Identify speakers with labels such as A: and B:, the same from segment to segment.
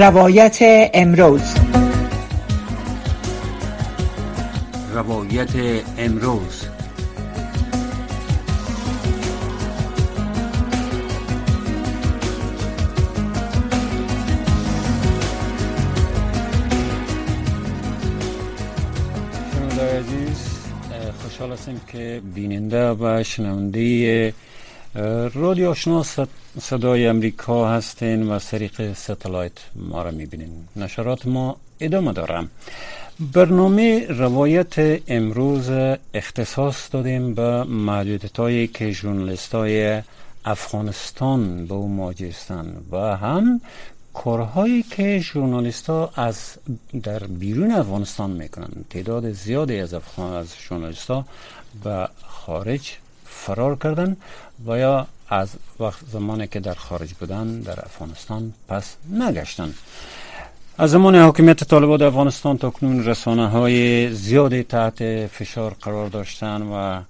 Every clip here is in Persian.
A: روایت امروز.
B: روایت امروز. عزیز خوشحال هستیم که بیننده و شنونده رادیو آشنا صدای امریکا هستین و سریق ستلایت ما را می‌بینین. نشرات ما ادامه دارم. برنامه روایت امروز اختصاص دادیم به محدودیت که جورنالیست های افغانستان به او مواجه و هم کارهایی که ژورنالیست ها از در بیرون افغانستان می‌کنن. تعداد زیادی از افغان از ژورنالیست ها به خارج فرار کردن و یا از وقت زمانی که در خارج بودن در افغانستان پس نگشتن. از زمان حاکمیت طالبان افغانستان تا کنون رسانه های زیادی تحت فشار قرار داشتن و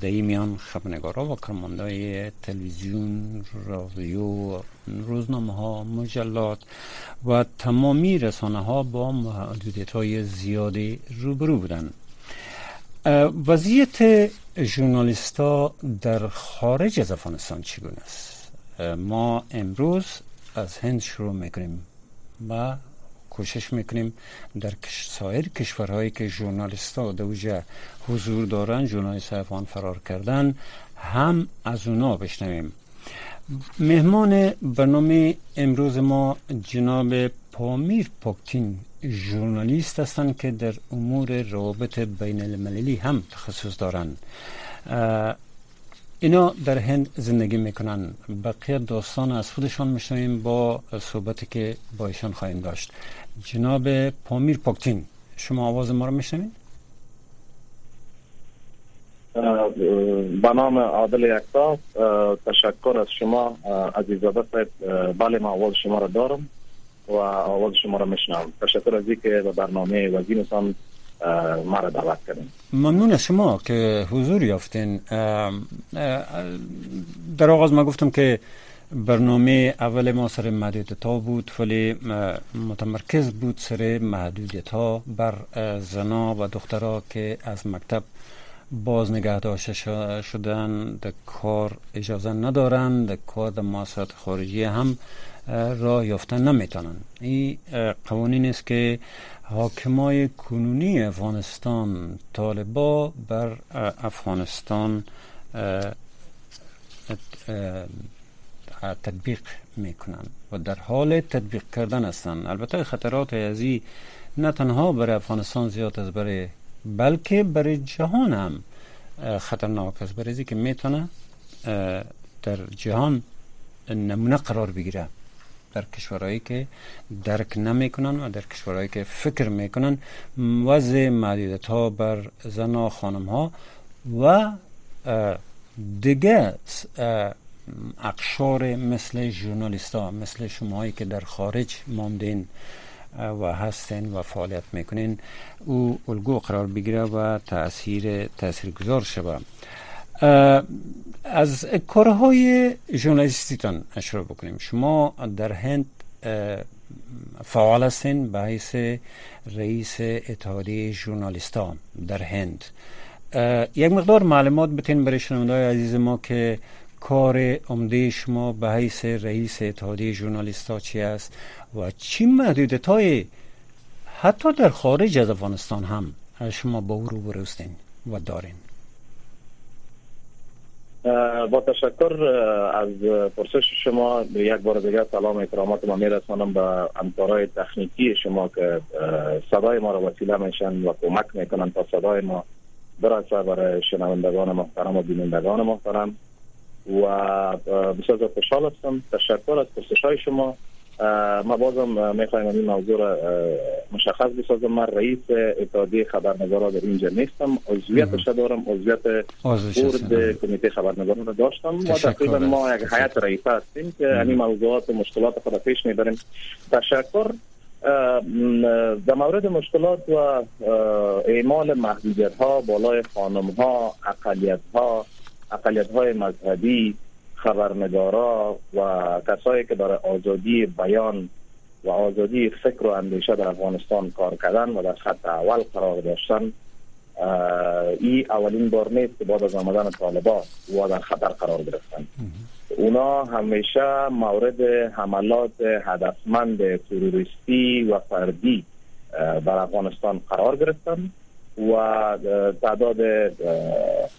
B: در میان خبرنگارا و کرمانده تلویزیون رادیو روزنامه ها مجلات و تمامی رسانه ها با محدودیت های زیادی روبرو بودند وضعیت ژورنالیستا در خارج از افغانستان چگونه است؟ ما امروز از هند شروع می‌کنیم و کوشش می‌کنیم در سایر کشورهایی که ژورنالیستا در حضور دارن ژورنالیست افغان فرار کردن هم از اونا بشنویم. مهمان برنامه امروز ما جناب پامیر پاکتین ژورنالیست هستند که در امور روابط بین المللی هم تخصص دارند اینا در هند زندگی می‌کنن. بقیه داستان از خودشان میشنویم با صحبتی که با ایشان خواهیم داشت. جناب پامیر پاکتین شما آواز ما رو میشنوید؟
C: به نام عادل یکتا تشکر از شما عزیزاده صاحب بله ما آواز شما را دارم. و آواز شما را میشنم تشکر از اینکه به برنامه وزیرتان ما را دعوت کردیم
B: ممنون شما که حضور یافتین. در آغاز ما گفتم که برنامه اول ما سر محدودیت ها بود ولی متمرکز بود سر محدودیت ها بر زنا و دخترها که از مکتب باز نگه داشته شدن. در کار اجازه ندارند در کار در خارجی هم راه یافتن نمی‌تونن. این قوانین است که حاکمای کنونی افغانستان طالبا بر افغانستان تطبیق می‌کنن و در حال تطبیق کردن هستند. البته خطرات ازی نه تنها برای افغانستان زیاد است برای بلکه برای جهان هم خطرناک است. برای که می‌تونه در جهان نمونه قرار بگیره. در کشورهایی که درک نمی‌کنن و در کشورهایی که فکر می‌کنن وضع محدودیت ها بر زن و خانم ها و دیگه اقشار مثل ژورنالیست ها مثل شماهایی که در خارج ماندین و هستین و فعالیت می‌کنین او الگو قرار بگیره و تاثیر تاثیرگذار شود از کارهای ژورنالیستیتان شروع بکنیم. شما در هند فعال هستین به حیث رئیس اتحادیه ژورنالیستا در هند. یک مقدار معلومات بتین برای شنونده عزیز ما که کار عمده شما به حیث رئیس اتحادیه ژورنالیستا چی است و چی محدودیت های حتی در خارج از افغانستان هم شما با او رو و دارین.
C: با تشکر از پرسش شما یک بار دیگر سلام احترامات ما میرسانم به همکارای تکنیکی شما که صدای ما را وسیله میشن و کمک می‌کنن تا صدای ما برسه برای شنوندگان محترم و بینندگان محترم. و بسیار خوشحال هستم. تشکر از پرسش های شما. ما بازم می‌خوایم این موضوع را مشخص بسازم. من رئیس اتحادیه خبرنگارا در اینجا نیستم. عضویتش دارم. عضویت بورد کمیته خبرنگاران را داشتم. ما تقریبا ما یک حیات رئیسه هستیم که این موضوعات و مشکلات خود پیش می‌بریم. تشکر. در مورد مشکلات و اعمال محدودیت ها بالای خانم ها اقلیت ها اقلیت های مذهبی خبرنگارا و کسایی که برای آزادی بیان و آزادی فکر و اندیشه در افغانستان کار کردن و در خط اول قرار داشتن این اولین بار نیست که بعد از آمدن طالبان و در خطر قرار گرفتن. اونا همیشه مورد حملات هدفمند تروریستی و فردی بر افغانستان قرار گرفتن و تعداد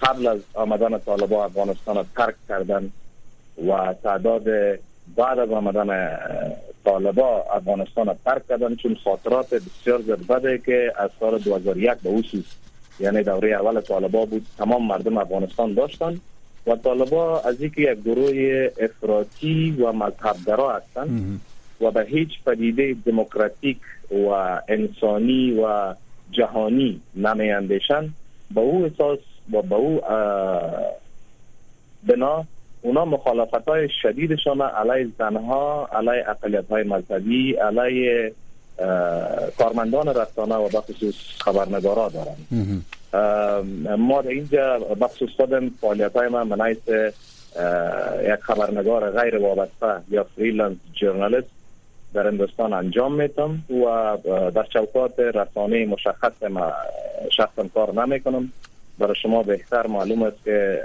C: قبل از آمدن طالبان افغانستان ترک کردن. و تعداد بعد از آمدن طالبا افغانستان را ترک کردن چون خاطرات بسیار بده که از سال 2001 به خصوص یعنی دوره اول طالبا بود تمام مردم افغانستان داشتن و طالبا از اینکه یک گروه افراطی و مذهبگرا هستند و به هیچ پدیده دموکراتیک و انسانی و جهانی نمی‌اندیشن با او احساس و با او بنا اونا مخالفت های شدیدشان علیه زنها علیه اقلیت های مذهبی علیه کارمندان رسانه و بخصوص خبرنگارا دارند ما در اینجا بخصوص خودم فعالیت های من منحیث یک خبرنگار غیر وابسته یا freelance journalist در هندوستان انجام میتُم و در چوکات رسانه مشخص ما شخصا کار نمی‌کنم. برای شما بهتر معلوم است که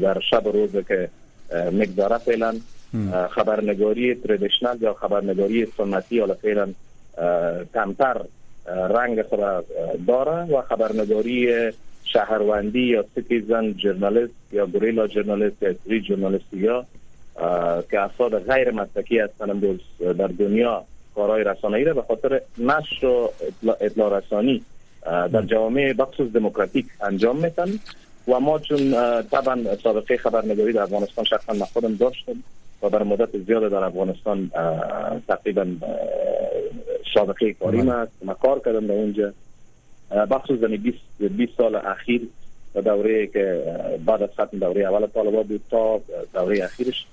C: در شب روز که مقداره فعلا خبرنگاری traditional یا خبرنگاری سنتی یا فعلا کمتر رنگ خود داره و خبرنگاری شهروندی یا citizen journalist یا guerrilla journalist یا street journalist یا که افراد غیر مسلکی هستند در دنیا کارهای رسانه‌ای را به خاطر نشر و اطلاع رسانی در جوامع بخصوص دموکراتیک انجام میتن و ما چون طبعا سابقه خبرنگاری در افغانستان شخصا من خودم داشتم و در مدت زیاد در افغانستان تقریبا سابقه کاری ما ما کار کردم در اونجا. بخصوص 20 20 سال اخیر دوره که بعد از ختم دوره اول طالبان بود تا دوره اخیرش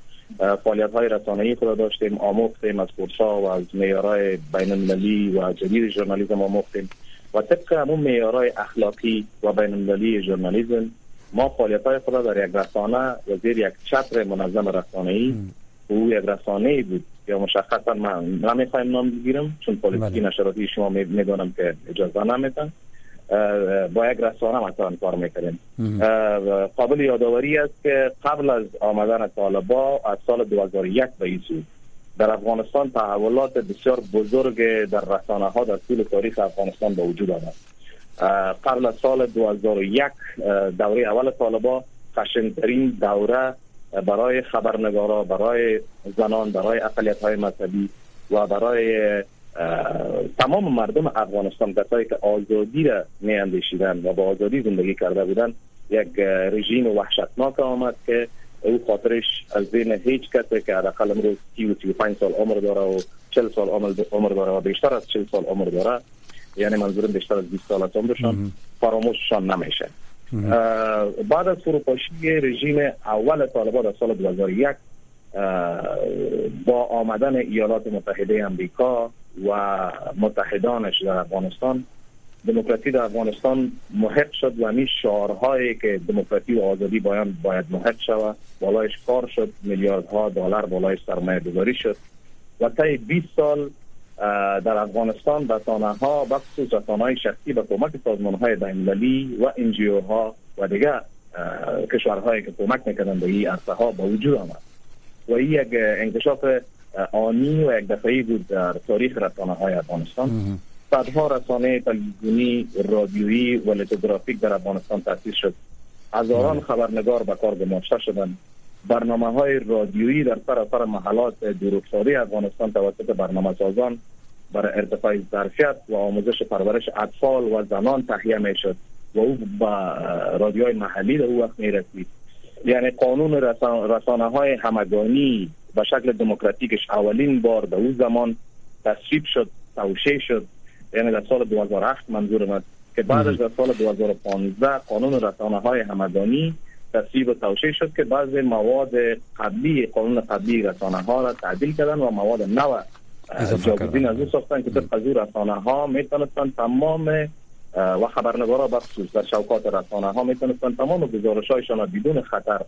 C: فعالیت های رسانه‌ای خود داشتیم آموختیم از کورسا و از معیارهای بین المللی و جدید ژورنالیسم آموختیم. و طبق همون معیارهای اخلاقی و بین المللی ژورنالیسم ما فعالیت های خود در یک رسانه و زیر یک چتر منظم رسانه‌ای او یک رسانه بود. یا مشخصا من نمی‌خوایم نام بگیرم چون پلیسی بله. نشراتی شما می‌دونم که اجازه نمیتن با یک رسانه مثلا کار می‌کنیم قابل یادآوری است که قبل از آمدن طالبا از سال 2001 به این در افغانستان تحولات بسیار بزرگ در رسانه ها در طول تاریخ افغانستان به وجود آمد. قبل از سال 2001 دوره اول طالبا خشنترین دوره برای خبرنگارا برای زنان برای اقلیت های مذهبی و برای تمام مردم افغانستان کسایی که آزادی را می و با آزادی زندگی کرده بودن یک رژیم وحشتناک آمد که او خاطرش از بین هیچ کسی که حداقل امروز 30 و 35 سال عمر داره و 40 سال عمر داره و بیشتر از 40 سال عمر داره یعنی منظورم بیشتر از 20 سال از عمرشان فراموششان نمیشه. بعد از فروپاشی رژیم اول طالبان در سال 2001 با آمدن ایالات متحده امریکا و متحدانش در افغانستان دموکراسی در افغانستان محق شد و همین شعارهایی که دموکراسی و آزادی باید باید محق شود بالایش کار شد میلیاردها دلار بالایش سرمایه گذاری شد. و طی 20 سال در افغانستان رسانه ها بخصوص رسانه های شخصی به کمک سازمان های بینالمللی و انجیو ها و دیگر کشورهایی که کمک می‌کنند به این ها به وجود آمد. و این یک انکشاف آنی و یک دفعی بود در تاریخ رسانه های افغانستان صدها رسانه تلویزیونی رادیویی و لیتوگرافیک در افغانستان تأسیس شد. هزاران خبرنگار به کار گماشته شدند. برنامه های رادیویی در سراسر محلات دورافتاده افغانستان توسط برنامه سازان برای ارتفاع ظرفیت و آموزش پرورش اطفال و زنان تهیه می شد و او با رادیوهای محلی در او وقت می رسید یعنی قانون رسانه های همگانی به شکل دموکراتیکش اولین بار در او زمان تصویب شد توشه شد یعنی در سال 2008 منظور من که بعدش در سال 2015 قانون رسانه های همگانی تصویب و توشیح شد که بعضی مواد قبلی قانون قبلی رسانه ها را تعدیل کردن و مواد نو جاگزین از او ساختن که طبق از رسانه ها می‌تونستن تمام و خبرنگارا بخصوص در شوکات رسانه ها می‌تونستن تمام گزارش هایشان بدون خطر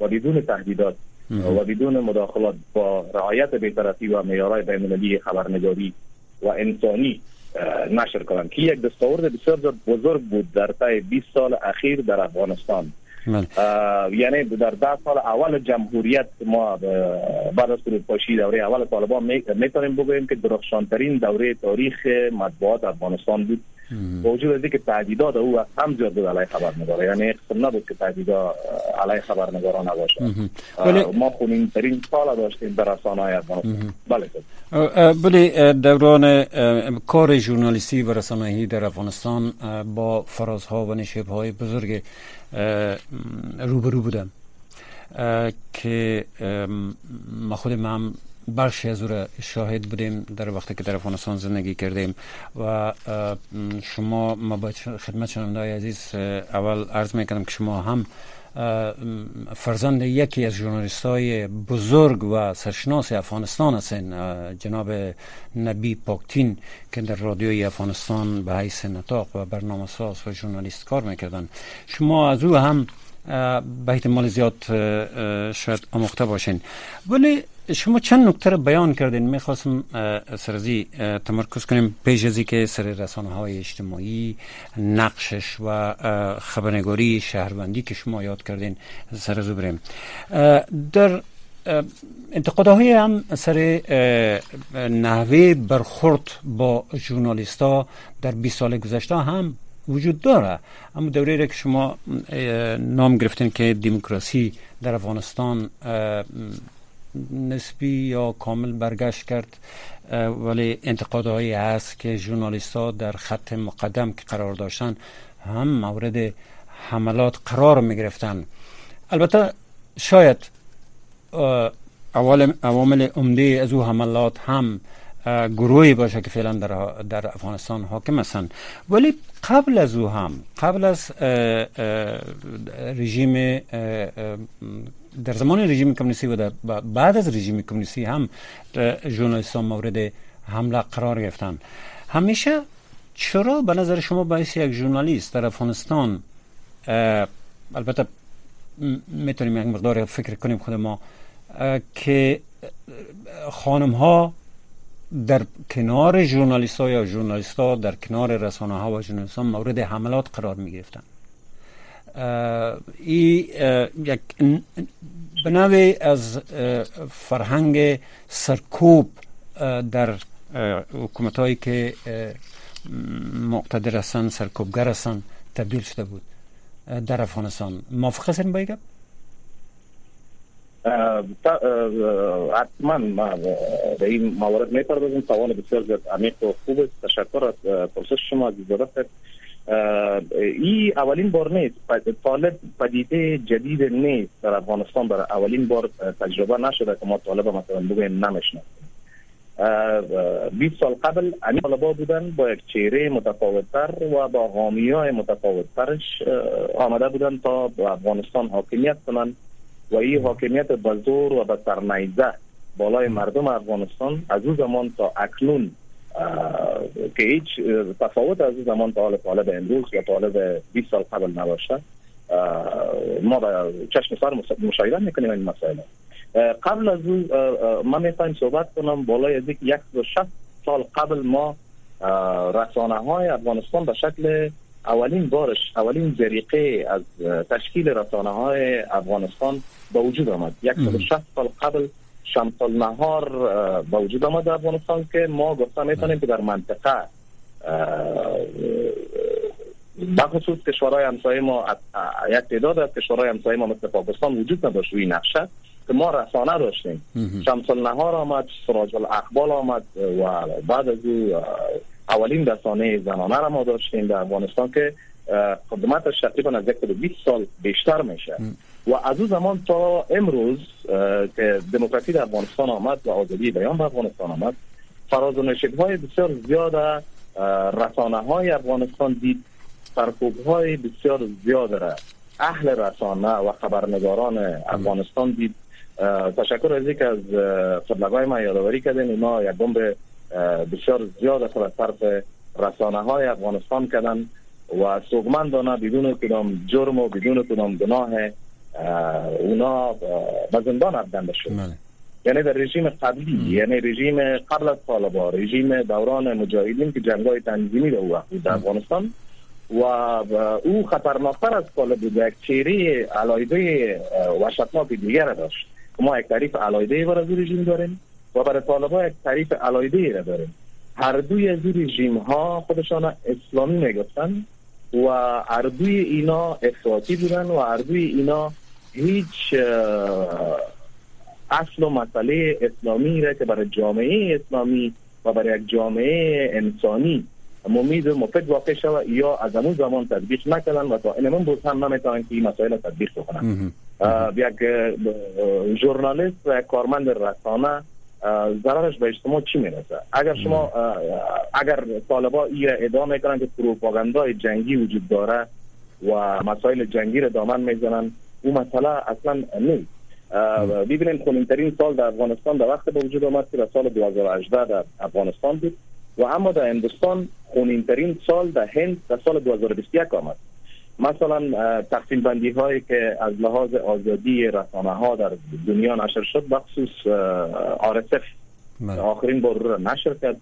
C: و بدون تهدیدات و بدون مداخلات با رعایت بیطرفی و معیارهای بین‌المللی خبرنگاری و انسانی نشر کنند که یک دستاورد بسیار بزرگ بود در طی 20 سال اخیر در افغانستان. بله. یعنی در ده سال اول جمهوریت ما بعد از فروپاشی دوره اول طالبان می‌تونیم بگوییم که درخشانترین دوره تاریخ مطبوعات افغانستان بود. با وجود از اینکه تعدیدات او هم زیاد بود علیه خبرنگار یعنی قسم نبود که تعدیدات علیه خبرنگاران نباشه. ما خونین ترین سال داشتیم در رسانه های افغانستان بله.
B: بله دوران کار ژورنالیستی و رسانه‌ای در افغانستان با فرازها و های بزرگ روبرو بودم. که ما خود هم بخشی از او شاهد بودیم در وقتی که در افغانستان زندگی کردیم و شما ما باید خدمت شنوندای عزیز اول عرض می‌کنم که شما هم فرزند یکی از ژورنالیست های بزرگ و سرشناس افغانستان هستین جناب نبی پاکتین که در رادیوی افغانستان به حیث نطاق و برنامه ساز و ژورنالیست کار می‌کردن. شما از او هم به احتمال زیاد شاید آموخته باشین. ولی شما چند نکته رو بیان کردین؟ می‌خواستم سرزی تمرکز کنیم پیش ازی که سر رسانه های اجتماعی نقشش و خبرنگاری شهروندی که شما یاد کردین سرزو بریم. در انتقادهای هم سر نحوه برخورد با ژورنالیستا در 20 سال گذشته هم وجود داره. اما دوره که شما نام گرفتین که دموکراسی در افغانستان نسبی یا کامل برگشت کرد ولی انتقادهایی هست که ژورنالیست ها در خط مقدم که قرار داشتن هم مورد حملات قرار می گرفتن البته شاید عوامل عمده از او حملات هم گروهی باشه که فعلا در, در افغانستان حاکم هستند ولی قبل از او هم قبل از رژیم در زمان رژیم کمونیستی و بعد از رژیم کمونیستی هم ژورنالیستان مورد حمله قرار گرفتن. همیشه چرا به نظر شما باعث یک ژورنالیست در افغانستان البته می‌تونیم یک مقدار فکر کنیم خود ما که خانم ها در کنار ژورنالیست ها یا ژورنالیست ها در کنار رسانه ها و ژورنالیست ها مورد حملات قرار می گرفتن ای یک بناوی از فرهنگ سرکوب در حکومت هایی که مقتدر هستن سرکوبگر هستن تبدیل شده بود. در افغانستان. موافق هستین با
C: حتما ما به این موارد می‌پردازیم سوال بسیار عمیق و خوب است تشکر از پرسش شما عزیز دادست این اولین بار نیست طالب پدیده جدید نیست در افغانستان برای اولین بار تجربه نشده که ما طالب مثلا بگویم نمی‌شناسیم 20 سال قبل امی طالبا بودن با یک چهره متفاوتتر و با حامی های متفاوتترش آمده بودن تا افغانستان حاکمیت کنند و این حاکمیت به زور و به سرنیزه بالای مردم افغانستان از اون زمان تا اکنون که هیچ تفاوت از اون زمان تا حال طالب امروز یا طالب 20 سال قبل نباشه. ما به چشم سر مشاهده می‌کنیم این مسائل. قبل از اون من می‌خوایم صحبت کنم بالای از یک سال قبل ما رسانه های افغانستان به شکل اولین بارش اولین جریقه از تشکیل رسانه های افغانستان به وجود آمد. یک سال قبل شمس نهار به وجود آمد در افغانستان که ما گفته می‌تونیم که در منطقه بخصوص کشورهای همسایه ما یک تعداد از کشورهای همسایه ما مثل پاکستان وجود نداشت روی نقشه که ما رسانه داشتیم. شمس نهار آمد سراج الاقبال آمد و بعد از او اولین رسانه زنانه را ما داشتیم در افغانستان که خدمتش تقریبا از 20 سال بیشتر میشه و از اون زمان تا امروز که دموکراسی در افغانستان آمد و آزادی بیان در افغانستان آمد فراز و های بسیار زیاد رسانه های افغانستان دید سرکوب های بسیار زیاد را اهل رسانه و خبرنگاران افغانستان دید تشکر از که از خدمتگاه ما یادآوری کردین اینا یک بمب بسیار زیاد از طرف رسانه های افغانستان کردن و سوگمندانه بدون کدام جرم و بدون کدام گناه اونا به زندان افکنده شد. بله. یعنی در رژیم قبلی یعنی رژیم قبل از طالبا رژیم دوران مجاهدین که جنگای تنظیمی رو وقت در افغانستان. و او خطرناکتر از طالب بود یک چهره علایده وحشتناک دیگر داشت. ما یک تعریف علایده برای رژیم داریم و برای طالبا یک تعریف علایده را داریم. هر دوی از رژیم ها خودشان اسلامی می‌گفتن. و هر دوی اینا افراطی بودن و هر دوی اینا هیچ اصل و مسئله اسلامی را که برای جامعه اسلامی و برای یک جامعه انسانی ممید و مفید واقع شود یا از همون زمان تطبیق نکردن و تا این بود هم نمی‌تونن که این مسائل تطبیق بکنن یک ژورنالیست و کارمند رسانه ضررش به اجتماع چی می‌رسه؟ اگر شما اگر طالبا ای ادامه می‌کنن که پروپاگاندای جنگی وجود داره و مسائل جنگی را دامن می‌زنن او مسئله اصلا نیست. ببینید خونینترین سال در افغانستان در وقت به وجود آمد که در سال 2018 در افغانستان بود. و اما در هندوستان خونینترین سال در هند در سال 2021 آمد. مثلا تقسیم بندی هایی که از لحاظ آزادی رسانه ها در دنیا نشر شد بخصوص آرسف بله. آخرین بار نشر کرد.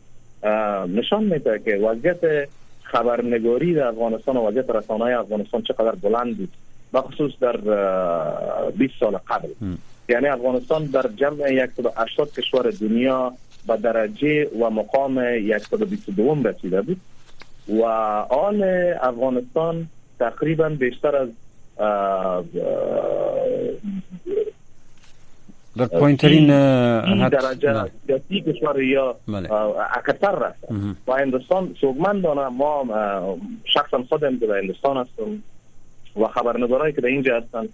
C: نشان میده که وضعیت خبرنگاری در افغانستان و وضعیت رسانه های افغانستان چقدر بلند بود. بخصوص در 20 سال قبل. یعنی افغانستان در جمع 180 کشور دنیا به درجه و مقام 122 رسیده بود و آن افغانستان تقریبا بیشتر از
B: در پایینترین
C: درجه سیاسی کشور یا بله. اکثر رفت و هندوستان سوگمندانه ما شخصا خودم در هندوستان هستم و خبرنگارایی که در اینجا هستن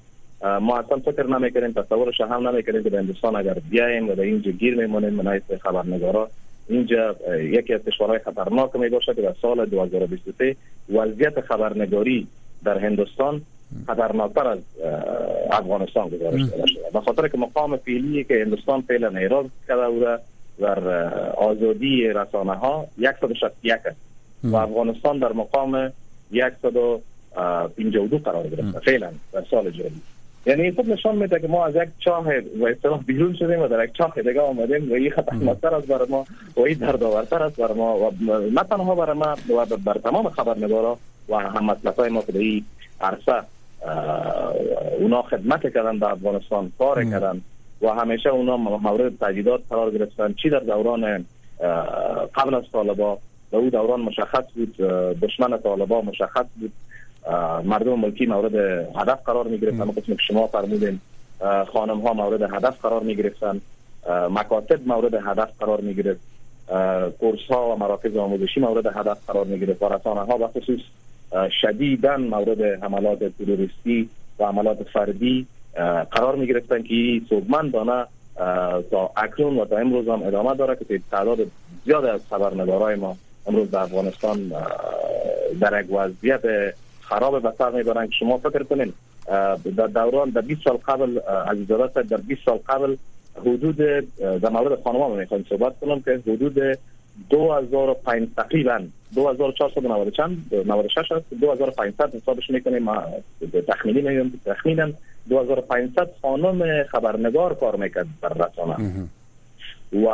C: ما اصلا فکر نمی‌کنیم تصورش هم نمی‌کنیم که در هندوستان اگر بیایم و در اینجا گیر میمونیم من خبرنگارا. اینجا یکی از کشورهای خطرناک می باشه که در سال 2023 وضعیت خبرنگاری در هندوستان خطرناکتر از افغانستان گزارش داده شده. به خاطر که مقام فعلی که هندوستان فعلا اعراض کرده بوده در آزادی رسانه ها 161 است. و افغانستان در مقام 152 قرار گرفته. فعلا در سال جاری. یعنی خود نشان میده که ما از یک چاه و اصطلاح بیرون شدیم و در یک چاه دیگه آمدیم و این خطرناکتر است برای ما و این دردآورتر است برای ما و نه تنها برای ما و بر تمام خبرنگارا و هم مسلک ما که این عرصه اونا خدمت کردن در افغانستان کار کردن و همیشه اونا مورد تجدیدات قرار گرفتن. چی در دوران قبل از طالبا؟ در او دوران مشخص بود دشمن طالبا مشخص بود. مردم ملکی مورد هدف قرار می گرفتن قسم که شما فرمودین خانم ها مورد هدف قرار می گرفتن مکاتب مورد هدف قرار می گرفت کورس ها و مراکز آموزشی مورد هدف قرار می گرفت و رسانه ها به خصوص شدیدن مورد حملات تروریستی و حملات فردی قرار می گرفتن که دانه تا اکنون و تا امروز هم ادامه داره که تعداد زیاد از خبرنگارای ما امروز در افغانستان در یک وضعیت خراب به سر می‌برن. شما فکر کنین در دوران در 20 سال قبل از در 20 سال قبل حدود در مورد خانم می‌خوایم صحبت کنم که حدود 2005 تقریبا 2490 چند 96 است 2500 حسابش می‌کنیم. تخمینی میگم تخمینا 2500 خانم خبرنگار کار می‌کرد در رسانه. و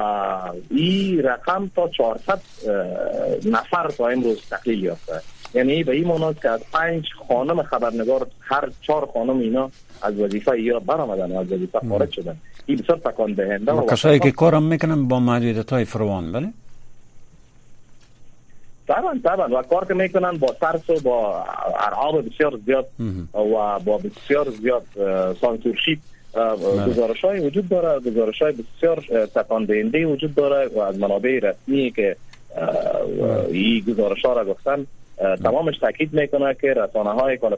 C: این رقم تا 400 نفر تا امروز تقلیل یافته. یعنی به این معنی که از پنج خانم خبرنگار هر چهار خانم اینا از وظیفه یا برآمدن از وظیفه خارج شدن. این بسیار تکان دهنده
B: و کسایی که کارم می‌کنن با محدودیت های فروان بله؟
C: طبعا طبعا. و کار که می‌کنن با ترس و با ارعاب بسیار زیاد و با بسیار زیاد سانسورشیپ بله. گزارش های وجود داره. گزارش های بسیار تکان دهنده وجود داره و از منابع رسمی که این گزارش ها را گفتن تمامش تاکید می‌کنه که رسانه های که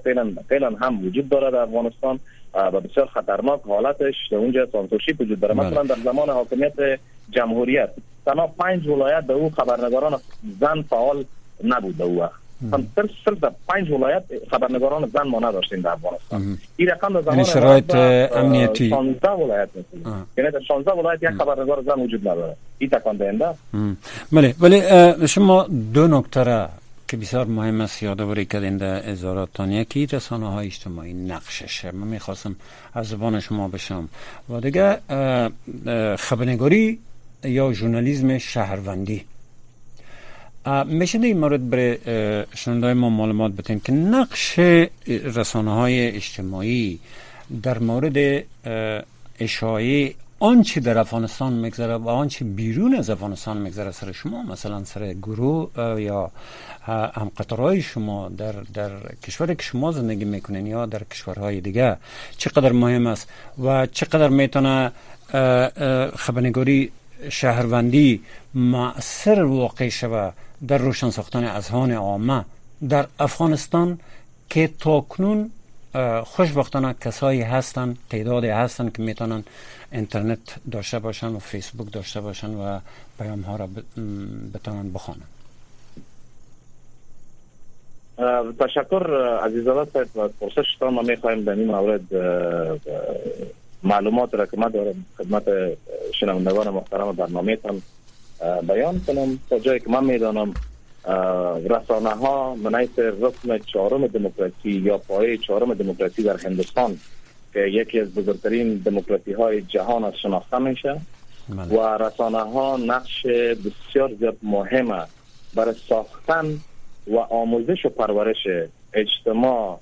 C: فعلا هم وجود داره در افغانستان و بسیار خطرناک حالتش در اونجا سانسورشیپ وجود داره. بله. مثلا در زمان حاکمیت جمهوریت تنها پنج ولایت به او خبرنگاران زن فعال نبود در او وقت. صرف صرف در پنج ولایت خبرنگاران زن ما نداشتیم در افغانستان. این رقم در زمان یعنی
B: شرایط امنیتی.
C: 16 ولایت یعنی در 16 ولایت یک خبرنگار زن وجود نداره. این تکان دهنده
B: بله ولی شما دو نکته که بسیار مهم است یادآوری کردین در ازاراتان یکی رسانه های اجتماعی نقششه من می‌خواستم از زبان شما بشم و دیگه خبرنگاری یا ژورنالیسم شهروندی. میشه این مورد برای شنونده ما معلومات بتین که نقش رسانه های اجتماعی در مورد اشاعه آنچه در افغانستان میگذره و آنچه بیرون از افغانستان میگذره سر شما مثلا سر گروه یا هم قطرهای شما در, در کشوری که شما زندگی می‌کنین یا در کشورهای دیگه چقدر مهم است و چقدر می‌تونه خبرنگاری شهروندی مؤثر واقع شوه در روشن ساختن اذهان عامه در افغانستان که تاکنون خوشبختانه کسایی هستن تعدادی هستن که می‌تونن اینترنت داشته باشن و فیسبوک داشته باشن و پیام ها را بتونن بخوانن
C: تشکر عزیزاده صاحب از پرسشتان ما می‌خوایم در این مورد معلومات را که ما دارم خدمت شنوندگان محترم برنامه تان بیان کنم. تا جایی که من می‌دانم رسانه ها منیت رسم چهارم دموکراسی یا پایه چهارم دموکراسی در هندوستان که یکی از بزرگترین دموکراسی های جهان از شناخته میشه بله. و رسانه ها نقش بسیار زیاد مهمه برای ساختن و آموزش و پرورش اجتماع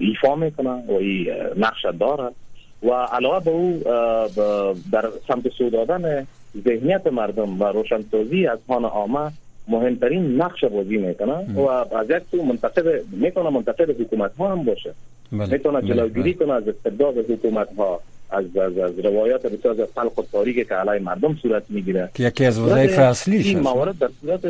C: ایفا می‌کنه و این نقش داره و علاوه به او در سمت سو دادن ذهنیت مردم و روشنسازی از خانه عامه مهمترین نقش بازی می‌کنه و از یک سو منتقد می‌تونه منتقد حکومت ها هم باشه. بله. می‌تونه بله. جلوگیری کنه از استبداد حکومت ها از از, از روایات بسیار از خلق و تاریک که علی مردم صورت می‌گیره.
B: که یکی از وظایف اصلیش
C: این موارد در صورت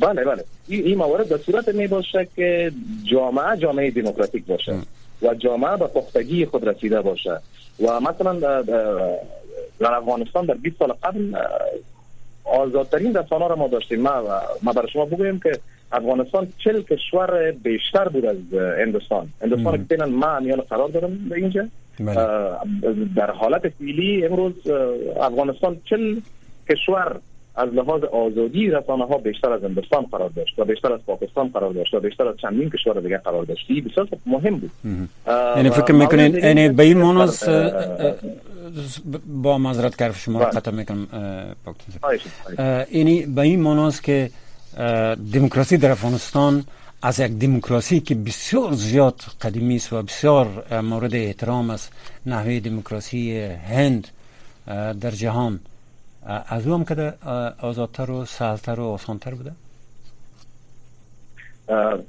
C: بله بله. این, موارد در صورت می باشه که جامعه جامعه دموکراتیک باشه و جامعه به پختگی خود رسیده باشه. و مثلا در افغانستان در 20 سال قبل آزادترین رسانه را ما داشتیم. ما, ما برای شما بگویم که افغانستان چل کشور بیشتر بود از هندوستان. هندوستان که ما میان قرار دارم به اینجا. بله. در حالت فعلی امروز افغانستان چل کشور از لحاظ آزادی رسانه ها بیشتر از هندوستان قرار داشت و بیشتر از پاکستان قرار داشت و بیشتر از چندین کشور دیگه قرار داشت. این بسیار مهم بود.
B: یعنی فکر می‌کنین یعنی به این مونس با معذرت کردم شما را. قطع می‌کنم یعنی به این مونس که دموکراسی در افغانستان از یک دموکراسی که بسیار زیاد قدیمی است و بسیار مورد احترام است نحوه دموکراسی هند در جهان. از او هم که آزادتر و سهلتر و آسانتر بوده؟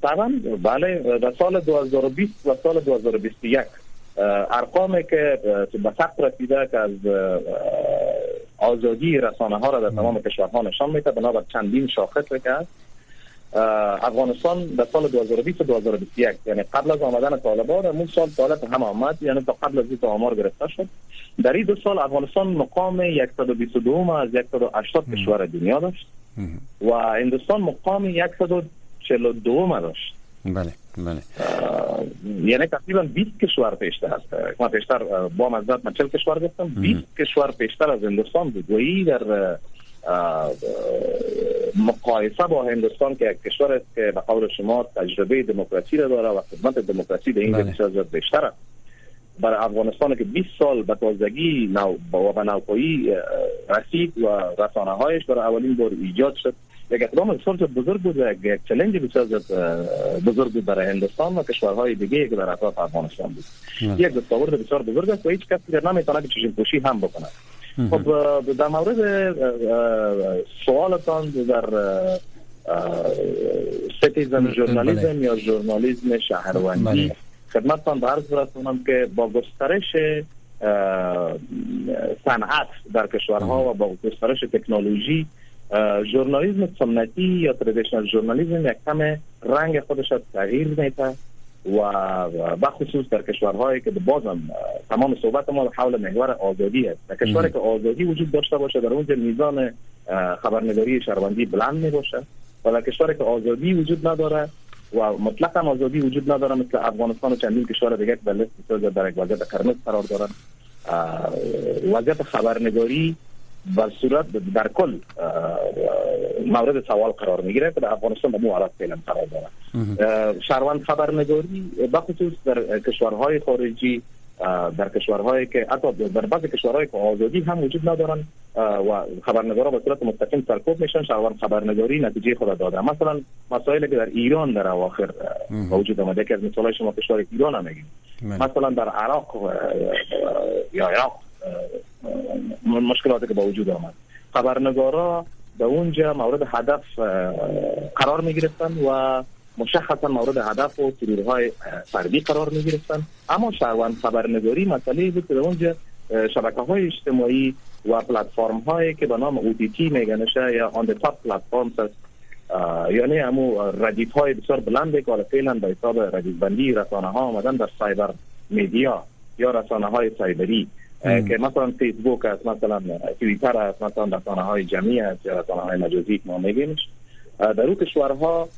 C: طبعا بله در سال 2020 و سال 2021 ارقامی که به سخت رسیده که از آزادی رسانه ها را در تمام کشورها نشان میده بنابر چندین شاخص که افغانستان در سال 2020 و 2021 یعنی قبل از آمدن طالبان اون سال طالب هم آمد یعنی تا قبل از این آمار گرفته شد. در این دو سال افغانستان مقام 122 از 180 کشور دنیا داشت و هندوستان مقام 142 داشت.
B: بله بله
C: یعنی تقریبا 20 کشور پیشتر است ما پیشتر با مزدت من 40 کشور گفتم 20 کشور پیشتر از هندوستان بود و این در مقایسه با هندوستان که یک کشور است که به قول شما تجربه دموکراسی را داره و خدمت دموکراسی در این بله. بیشتر است برای افغانستان که 20 سال به تازگی نو و به نوپایی رسید و رسانه هایش برای اولین بار ایجاد شد یک اقدام بسیار بزرگ بود یک چلنج بسیار بزرگ بود برای هندوستان و کشورهای دیگه که در اطراف افغانستان بود یک دستاورد بسیار بزرگ است و هیچ کسی نمی‌تونه که چشم پوشی هم بکنه خب در مورد سوالتان در citizen journalism یا ژورنالیسم شهروندی. خدمتتان به عرض برسونم که با گسترش صنعت در کشورها و با گسترش تکنولوژی ژورنالیسم سنتی یا traditional journalism یک کم رنگ خودش تغییر میده و بخصوص در کشورهایی که بازم تمام صحبت ما حول محور آزادی است. در کشوری که آزادی وجود داشته باشه در اونجا میزان خبرنگاری شهروندی بلند می باشه و در کشوری که آزادی وجود نداره و مطلقا آزادی وجود نداره مثل افغانستان و چندین کشور دیگه در لیست در یک وضعیت قرمز قرار دارن. وضعیت خبرنگاری بر صورت در کل مورد سوال قرار می‌گیره که در افغانستان به مو حالت فعلا قرار داره شهروند خبرنگاری بخصوص در کشورهای خارجی در کشورهایی که حتی در بعض کشورهایی که آزادی هم وجود ندارن و خبرنگارا به صورت مستقیم سرکوب میشن شهروند خبرنگاری نتیجه خود داده. مثلا مسائلی که در ایران در اواخر وجود آمده که از مثال شما کشور ایران هم میگیم بله. مثلا در عراق یا عراق مشکلاتی که با وجود آمد. خبرنگارا به اونجا مورد هدف قرار می گرفتن و مشخصا مورد هدف و ترورهای فردی قرار می گرفتن اما شهروند خبرنگاری مسئله بود که اونجا شبکه های اجتماعی و پلتفرم هایی که به نام تی میگنشه یا آن تاپ پلتفرم است یعنی همو ردیف های بسیار بلنده که فعلا به حساب ردیف بندی رسانه ها آمدن در سایبر میدیا یا رسانه های سایبری. که مثلا فیسبوک است مثلا توییتر است مثلا رسانه های جمعی است یا رسانه های مجازی ما میگیمش در اون کشورها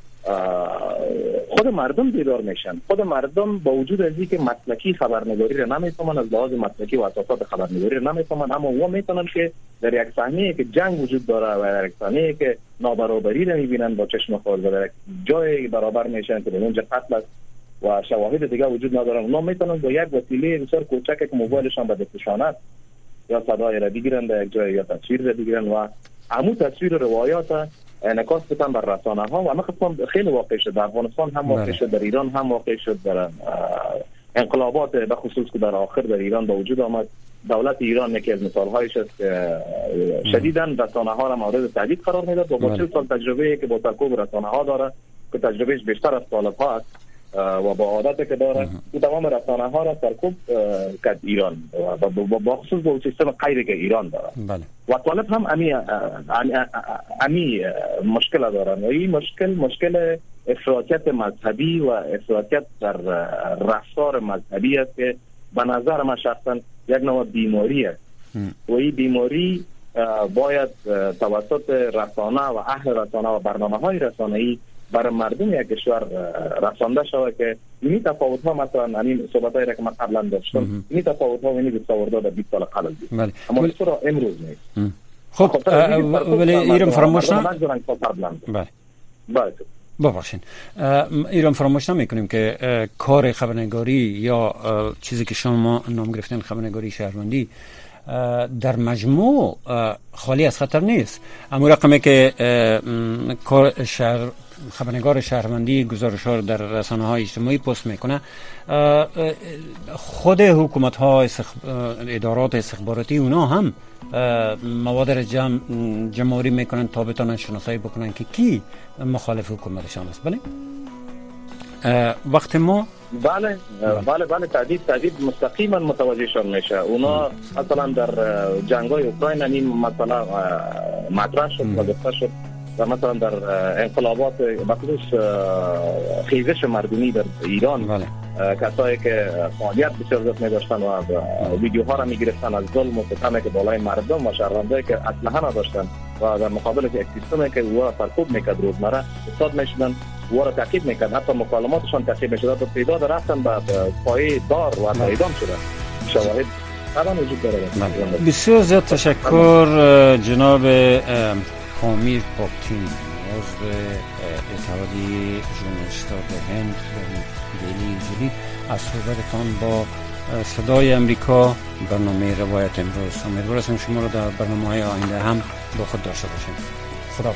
C: خود مردم بیدار میشن. خود مردم با وجود از که مسلکی خبرنگاری را نمی‌تونن از لحاظ مسلکی و اساسات خبرنگاری را نمی‌تونن اما او می‌تونن که در یک صحنه که جنگ وجود داره و در یک صحنه که نابرابری را می‌بینن با چشم خود و در یک جای برابر میشن که اونجا قتل است و شواهد دیگه وجود ندارن. اونا می‌تونن با یک وسیله بسیار کوچک که موبایلشان به دستشان است یا صدای را بگیرن در یک جای یا تصویر را بگیرن و همون تصویر روایات انعکاس بدن بر رسانه ها. و من خیلی واقع شد. در افغانستان هم واقع شد. در ایران هم واقع شد. در انقلابات به خصوص که در آخر در ایران به وجود آمد. دولت ایران یکی از مثال هایش است که شدیدن رسانه ها را مورد تهدید قرار می‌داد و با بله. چه سال تجربه که با ترکوب رسانه ها داره که تجربهش بیشتر از سال است. و با عادت که داره او تمام رسانه ها را سرکوب کرد ایران و با خصوص با سیستم قیری که ایران داره بله. و طالب هم امی, امی مشکل دارن و این مشکل مشکل افراطیت مذهبی و افراطیت در رفتار مذهبی است که به نظر من شخصا یک نوع بیماری است. و این بیماری باید توسط رسانه و اهل رسانه و برنامه های رسانه ای برای مردم یک کشور رسانده شود که این تفاوت ها مثلا این صحبت هایی که من قبلا داشتم این تفاوت ها و این دستاورده در 20 سال قبل بود بله. اما چرا امروز نیست
B: خب, ولی ایران فراموش
C: بله بله
B: ببخشین ایران فراموش نمی که کار خبرنگاری یا چیزی که شما نام گرفتن خبرنگاری شهروندی در مجموع خالی از خطر نیست. اما رقمی که کار شهر خبرنگار شهروندی گزارش ها در رسانه های اجتماعی پست می‌کنه خود حکومت ها ادارات استخباراتی اونا هم مواد را جمع جمعوری می‌کنن تا بتانن شناسایی بکنن که کی مخالف حکومتشان است بله؟ وقت ما
C: بله بله. بله تهدید تهدید مستقیما متوجهشان میشه. اونا مثلا در جنگ های اوکراین این مثلا مطرح شد و گفته شد و مثلا در انقلابات بخصوص خیزش مردمی در ایران بله. کسایی که فعالیت بسیار زیاد می داشتن و ویدیوها را می گرفتن از ظلم و ستم که بالای مردم و شهروندایی که اسلحه نداشتن و در مقابل یک سیستمی که او را سرکوب می‌کرد روزمره استاد می‌شدن. او را تعقیب می‌کرد حتی مکالماتشان تعقیب می‌شد تا پیدا رفتن به پای دار و اعدام شدن شواهد
B: بسیار زیاد تشکر جناب خامیر پاکتین عضو اتحادی ژورنالیستات هند دیلی جدید از صحبتتان با صدای امریکا برنامه روایت امروز امیدوار شما رو در برنامه های آینده هم با خود داشته باشیم خدا